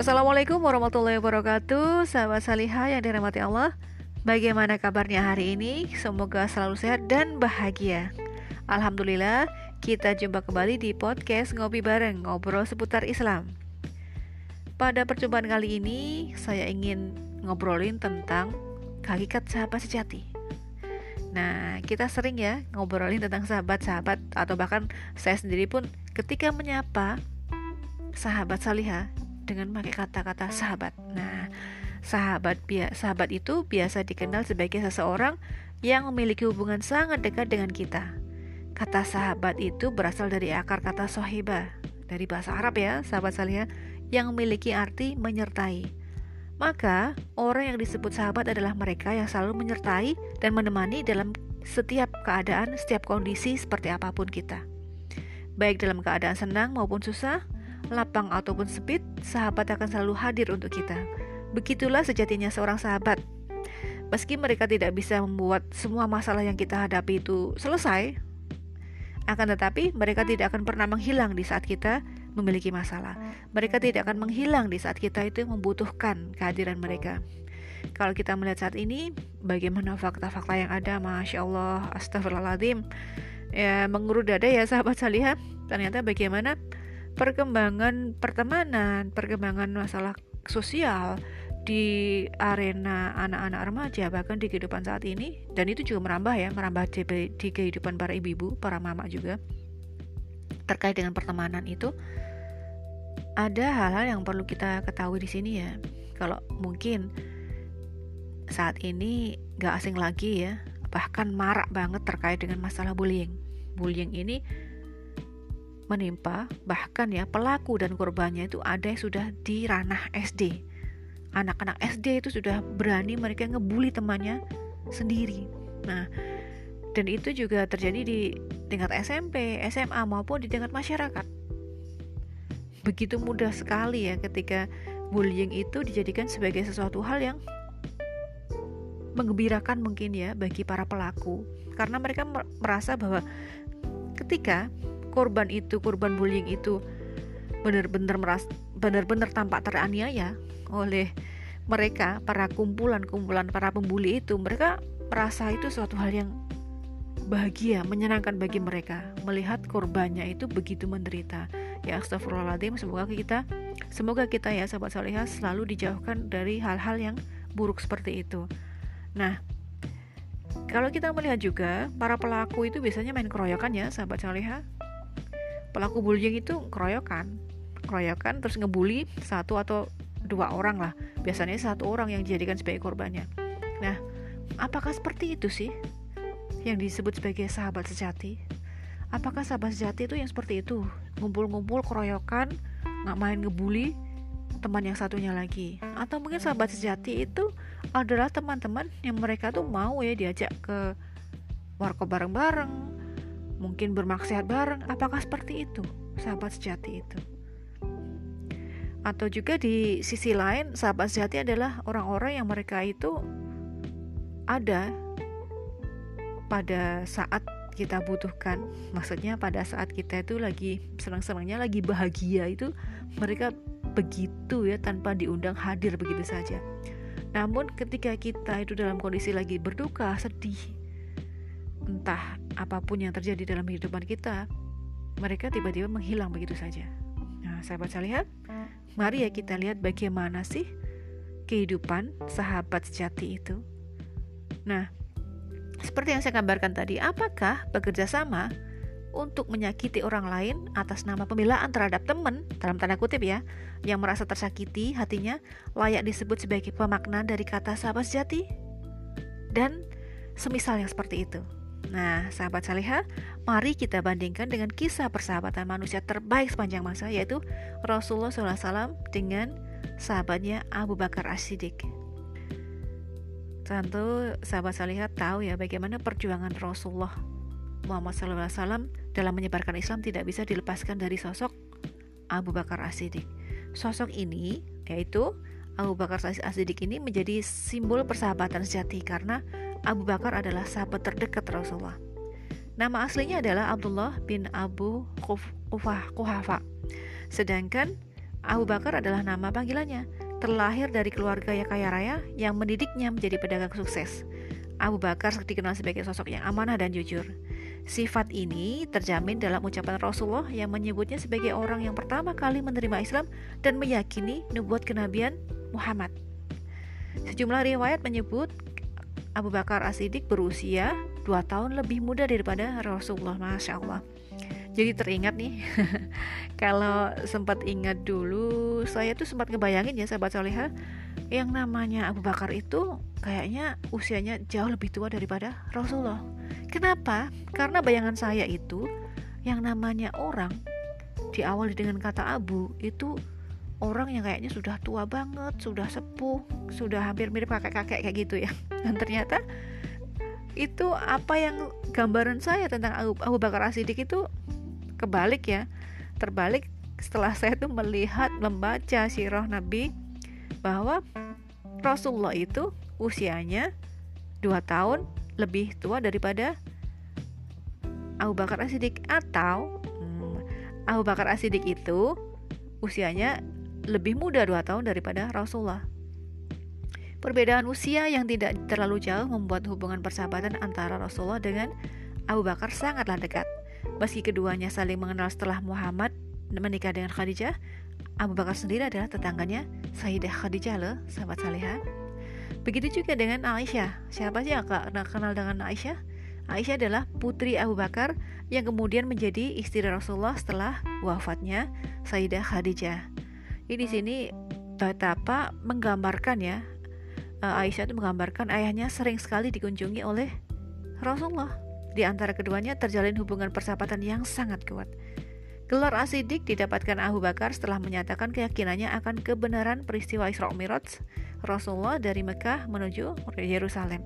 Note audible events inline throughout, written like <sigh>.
Assalamualaikum warahmatullahi wabarakatuh. Sahabat salihah yang dirahmati Allah Bagaimana kabarnya hari ini? Semoga selalu sehat dan bahagia. Alhamdulillah kita jumpa kembali di podcast Ngopi Bareng Ngobrol seputar Islam. Pada percobaan kali ini Saya ingin ngobrolin tentang Hakikat sahabat sejati. Nah kita sering ya ngobrolin tentang sahabat-sahabat Atau bahkan saya sendiri pun ketika menyapa sahabat salihah dengan pakai kata-kata sahabat. Nah, sahabat sahabat itu biasa dikenal sebagai seseorang yang memiliki hubungan sangat dekat dengan kita. Kata sahabat itu berasal dari akar kata sohiba dari bahasa Arab ya, sahabat salihah yang memiliki arti menyertai. Maka, orang yang disebut sahabat adalah mereka yang selalu menyertai dan menemani dalam setiap keadaan, setiap kondisi seperti apa pun kita. Baik dalam keadaan senang maupun susah, lapang ataupun sempit, sahabat akan selalu hadir untuk kita. Begitulah sejatinya seorang sahabat. Meski mereka tidak bisa membuat semua masalah yang kita hadapi itu selesai, akan tetapi mereka tidak akan pernah menghilang di saat kita memiliki masalah. Mereka tidak akan menghilang di saat kita itu membutuhkan kehadiran mereka. Kalau kita melihat saat ini, bagaimana fakta-fakta yang ada, masya Allah, astagfirullahaladzim, ya mengurut dada ya sahabat salihah. Ternyata bagaimana perkembangan pertemanan, perkembangan masalah sosial di arena anak-anak remaja bahkan di kehidupan saat ini. Dan itu juga merambah ya merambah di, kehidupan para ibu-ibu para mama juga. Terkait dengan pertemanan itu ada hal-hal yang perlu kita ketahui di sini ya. Kalau mungkin saat ini gak asing lagi ya bahkan marak banget terkait dengan masalah bullying. Bullying ini menimpa bahkan ya pelaku dan korbannya itu ada yang sudah di ranah SD anak-anak SD itu sudah berani mereka ngebully temannya sendiri. Nah dan itu juga terjadi di tingkat SMP, SMA maupun di tingkat masyarakat. Begitu mudah sekali ya ketika bullying itu dijadikan sebagai sesuatu hal yang mengembirakan mungkin ya bagi para pelaku. Karena mereka merasa bahwa ketika korban itu korban bullying itu benar-benar meras benar-benar tampak teraniaya oleh mereka para kumpulan-kumpulan para pembuli itu. Mereka merasa itu suatu hal yang bahagia menyenangkan bagi mereka. Melihat korbannya itu begitu menderita. Ya astagfirullahaladzim semoga kita semoga kita ya sahabat salihah selalu dijauhkan dari hal-hal yang buruk seperti itu. Nah kalau kita melihat juga para pelaku itu biasanya main keroyokan ya sahabat salihah pelaku bullying itu keroyokan. Keroyokan terus ngebully satu atau dua orang lah. Biasanya satu orang yang dijadikan sebagai korbannya. Nah apakah seperti itu sih yang disebut sebagai sahabat sejati? Apakah sahabat sejati itu yang seperti itu? Ngumpul-ngumpul keroyokan nggak main ngebully teman yang satunya lagi. Atau mungkin sahabat sejati itu adalah teman-teman yang mereka tuh mau ya diajak ke warkop bareng-bareng mungkin bermaksiat bareng. Apakah seperti itu, sahabat sejati itu? Atau juga di sisi lain, sahabat sejati adalah orang-orang yang mereka itu ada pada saat kita butuhkan. Maksudnya pada saat kita itu lagi senang-senangnya, lagi bahagia itu mereka begitu ya tanpa diundang hadir begitu saja. Namun ketika kita itu dalam kondisi lagi berduka, sedih, entah apa pun yang terjadi dalam kehidupan kita, mereka tiba-tiba menghilang begitu saja. Nah, sahabat lihat, mari ya kita lihat bagaimana sih kehidupan sahabat sejati itu. Nah, seperti yang saya gambarkan tadi, apakah bekerja sama untuk menyakiti orang lain atas nama pembelaan terhadap teman dalam tanda kutip ya yang merasa tersakiti hatinya layak disebut sebagai pemakna dari kata sahabat sejati dan semisal yang seperti itu. Nah, sahabat salihah, mari kita bandingkan dengan kisah persahabatan manusia terbaik sepanjang masa yaitu Rasulullah SAW dengan sahabatnya Abu Bakar As-Siddiq. Tentu sahabat salihah tahu ya bagaimana perjuangan Rasulullah Muhammad SAW dalam menyebarkan Islam tidak bisa dilepaskan dari sosok Abu Bakar As-Siddiq. Sosok ini yaitu Abu Bakar As-Siddiq ini menjadi simbol persahabatan sejati karena Abu Bakar adalah sahabat terdekat Rasulullah. Nama aslinya adalah Abdullah bin Abu Kuhafa. Sedangkan Abu Bakar adalah nama panggilannya, terlahir dari keluarga yang kaya raya yang mendidiknya menjadi pedagang sukses. Abu Bakar dikenal sebagai sosok yang amanah dan jujur. Sifat ini terjamin dalam ucapan Rasulullah yang menyebutnya sebagai orang yang pertama kali menerima Islam dan meyakini nubuat kenabian Muhammad. Sejumlah riwayat menyebut Abu Bakar As-Siddiq berusia 2 tahun lebih muda daripada Rasulullah, Masya Allah. Jadi teringat nih, <laughs> kalau sempat ingat dulu, saya tuh sempat ngebayangin ya sahabat soleha, yang namanya Abu Bakar itu kayaknya usianya jauh lebih tua daripada Rasulullah. Kenapa? Karena bayangan saya itu yang namanya orang diawali dengan kata Abu itu orang yang kayaknya sudah tua banget, sudah sepuh, sudah hampir mirip kakek-kakek kayak gitu ya. <laughs> Dan ternyata itu apa yang gambaran saya tentang Abu, Abu Bakar As-Siddiq itu kebalik ya. Terbalik setelah saya tuh melihat membaca sirah Nabi bahwa Rasulullah itu usianya 2 tahun lebih tua daripada Abu Bakar As-Siddiq atau hmm, Abu Bakar As-Siddiq itu usianya lebih muda 2 tahun daripada Rasulullah. Perbedaan usia yang tidak terlalu jauh membuat hubungan persahabatan antara Rasulullah dengan Abu Bakar sangatlah dekat. Meski keduanya saling mengenal setelah Muhammad menikah dengan Khadijah, Abu Bakar sendiri adalah tetangganya Sayyidah Khadijah loh, sahabat salihah. Begitu juga dengan Aisyah. Siapa sih yang kenal dengan Aisyah? Aisyah adalah putri Abu Bakar yang kemudian menjadi istri Rasulullah setelah wafatnya Sayyidah Khadijah. Ini di sini betapa menggambarkan ya eh, Aisyah itu menggambarkan ayahnya sering sekali dikunjungi oleh Rasulullah. Di antara keduanya terjalin hubungan persahabatan yang sangat kuat. Gelar asidik didapatkan Abu Bakar setelah menyatakan keyakinannya akan kebenaran peristiwa Isra Miraj Rasulullah dari Mekah menuju Yerusalem.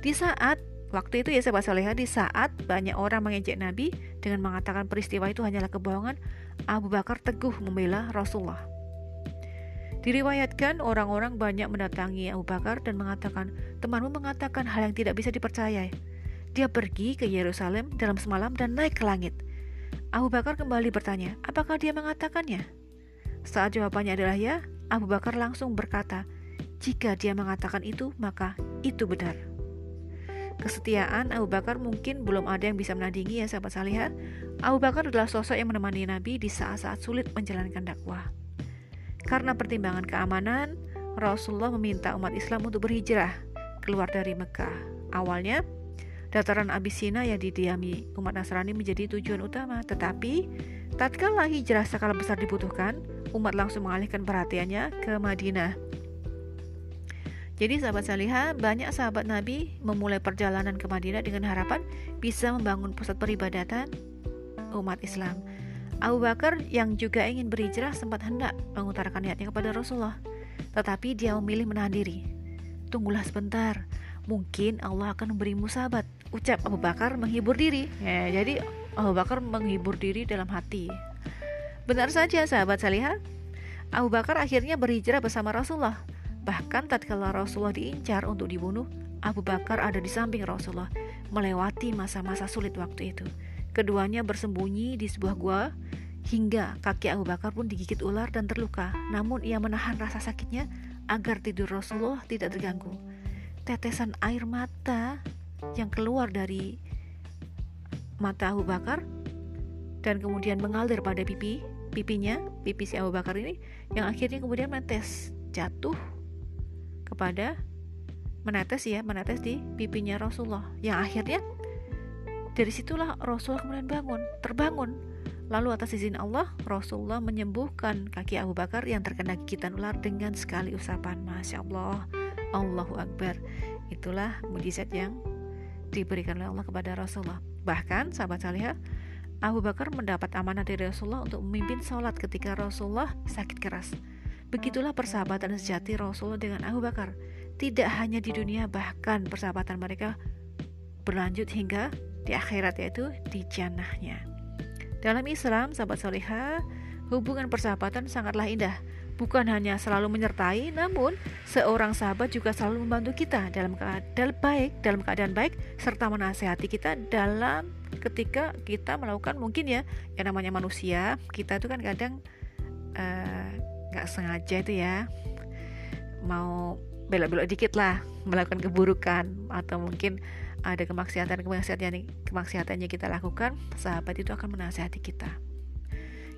Di saat waktu itu ya sahabat soleha, di saat banyak orang mengejek Nabi dengan mengatakan peristiwa itu hanyalah kebohongan, Abu Bakar teguh membela Rasulullah. Diriwayatkan orang-orang banyak mendatangi Abu Bakar dan mengatakan, temanmu mengatakan hal yang tidak bisa dipercayai. Dia pergi ke Yerusalem dalam semalam dan naik ke langit. Abu Bakar kembali bertanya, apakah dia mengatakannya? Saat jawabannya adalah ya, Abu Bakar langsung berkata, jika dia mengatakan itu, maka itu benar. Kesetiaan Abu Bakar mungkin belum ada yang bisa menandingi ya sahabat salihah. Abu Bakar adalah sosok yang menemani Nabi di saat-saat sulit menjalankan dakwah. Karena pertimbangan keamanan, Rasulullah meminta umat Islam untuk berhijrah keluar dari Mekah. Awalnya, Dataran Abisina yang didiami umat Nasrani menjadi tujuan utama, tetapi tatkala hijrah skala besar dibutuhkan, umat langsung mengalihkan perhatiannya ke Madinah. Jadi sahabat salihah, banyak sahabat Nabi memulai perjalanan ke Madinah dengan harapan bisa membangun pusat peribadatan umat Islam. Abu Bakar yang juga ingin berhijrah sempat hendak mengutarakan niatnya kepada Rasulullah, tetapi dia memilih menahan diri. Tunggulah sebentar, mungkin Allah akan memberimu sahabat ucap Abu Bakar menghibur diri. Ya, jadi Abu Bakar menghibur diri dalam hati. Benar saja sahabat salihah. Abu Bakar akhirnya berhijrah bersama Rasulullah. Bahkan tatkala Rasulullah diincar untuk dibunuh, Abu Bakar ada di samping Rasulullah, melewati masa-masa sulit waktu itu. Keduanya bersembunyi di sebuah gua hingga kaki Abu Bakar pun digigit ular dan terluka. Namun ia menahan rasa sakitnya agar tidur Rasulullah tidak terganggu. Tetesan air mata yang keluar dari mata Abu Bakar dan kemudian mengalir pada pipi pipinya pipi si Abu Bakar ini yang akhirnya kemudian menetes jatuh kepada menetes ya menetes di pipinya Rasulullah yang akhirnya dari situlah Rasulullah kemudian bangun terbangun lalu atas izin Allah Rasulullah menyembuhkan kaki Abu Bakar yang terkena gigitan ular dengan sekali usapan Masya Allah Allahu Akbar itulah mujizat yang diberikan oleh Allah kepada Rasulullah. Bahkan sahabat salihah, Abu Bakar mendapat amanah dari Rasulullah untuk memimpin sholat ketika Rasulullah sakit keras. Begitulah persahabatan sejati Rasulullah dengan Abu Bakar. Tidak hanya di dunia, bahkan persahabatan mereka berlanjut hingga di akhirat yaitu di jannahnya. Dalam Islam, sahabat salihah, hubungan persahabatan sangatlah indah. Bukan hanya selalu menyertai, namun seorang sahabat juga selalu membantu kita dalam keadaan baik, dalam keadaan baik serta menasehati kita dalam ketika kita melakukan mungkin ya yang namanya manusia, kita itu kan kadang eh, nggak uh, sengaja itu ya. Mau belok-belok dikit lah melakukan keburukan atau mungkin ada kemaksiatan kemaksiatan kemaksiatannya kita lakukan sahabat itu akan menasihati kita.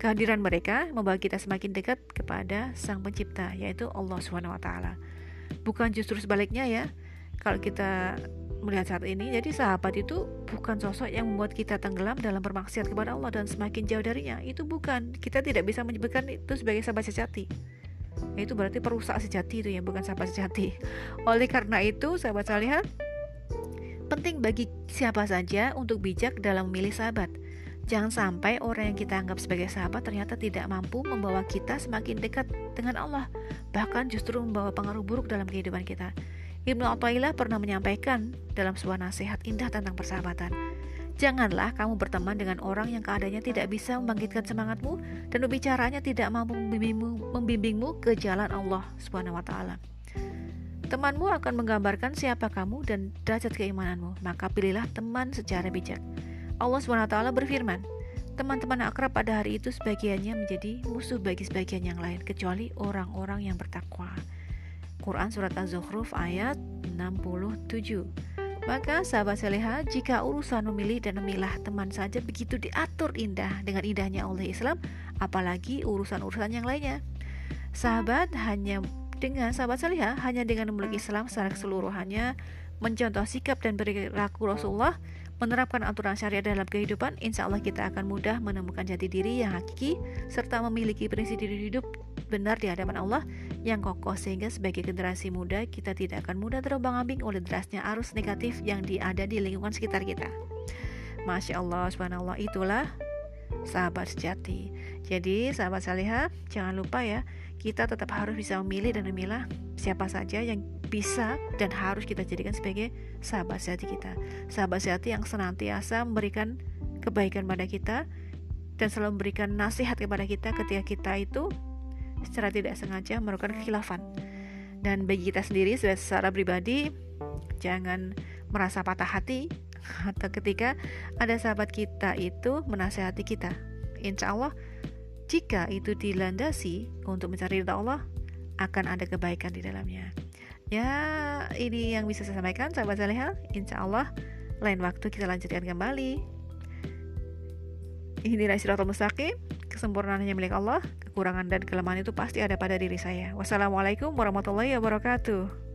Kehadiran mereka membawa kita semakin dekat kepada sang pencipta yaitu Allah Subhanahu wa taala. Bukan justru sebaliknya ya kalau kita melihat saat ini jadi sahabat itu bukan sosok yang membuat kita tenggelam dalam bermaksiat kepada Allah dan semakin jauh darinya. Itu bukan. Kita tidak bisa menyebutkan itu sebagai sahabat sejati itu berarti perusak sejati itu ya bukan sahabat sejati oleh karena itu sahabat salihah penting bagi siapa saja untuk bijak dalam memilih sahabat Jangan sampai orang yang kita anggap sebagai sahabat ternyata tidak mampu membawa kita semakin dekat dengan Allah, bahkan justru membawa pengaruh buruk dalam kehidupan kita. Ibnu Athaillah pernah menyampaikan dalam sebuah nasihat indah tentang persahabatan. Janganlah kamu berteman dengan orang yang keadaannya tidak bisa membangkitkan semangatmu dan berbicaranya tidak mampu membimbingmu, membimbingmu ke jalan Allah Subhanahu wa taala. Temanmu akan menggambarkan siapa kamu dan derajat keimananmu, maka pilihlah teman secara bijak. Allah Subhanahu wa taala berfirman, teman-teman akrab pada hari itu sebagiannya menjadi musuh bagi sebagian yang lain kecuali orang-orang yang bertakwa. Quran Surat Az-Zukhruf ayat 67 maka sahabat seleha, jika urusan memilih dan memilah teman saja begitu diatur indah dengan indahnya oleh Islam, apalagi urusan-urusan yang lainnya. Sahabat hanya dengan sahabat seleha, hanya dengan memiliki Islam secara keseluruhannya, mencontoh sikap dan perilaku Rasulullah, menerapkan aturan syariat dalam kehidupan, insya Allah kita akan mudah menemukan jati diri yang hakiki, serta memiliki prinsip diri hidup benar di hadapan Allah yang kokoh sehingga sebagai generasi muda kita tidak akan mudah terombang-ambing oleh derasnya arus negatif yang ada di lingkungan sekitar kita. Masya Allah, subhanallah, itulah sahabat sejati. Jadi, sahabat salihah, jangan lupa ya, kita tetap harus bisa memilih dan memilah siapa saja yang bisa dan harus kita jadikan sebagai sahabat sejati kita. Sahabat sejati yang senantiasa memberikan kebaikan pada kita dan selalu memberikan nasihat kepada kita ketika kita itu secara tidak sengaja melakukan kekhilafan. Dan bagi kita sendiri secara pribadi, jangan merasa patah hati <laughs> atau ketika ada sahabat kita itu menasehati kita. Insya Allah, jika itu dilandasi untuk mencari ridha Allah, akan ada kebaikan di dalamnya. Ya, ini yang bisa saya sampaikan, sahabat saleha. Insya Allah, lain waktu kita lanjutkan kembali. Ini Siratul Mustaqim Kesempurnaan hanya milik Allah, kekurangan dan kelemahan itu pasti ada pada diri saya. Wassalamualaikum warahmatullahi wabarakatuh.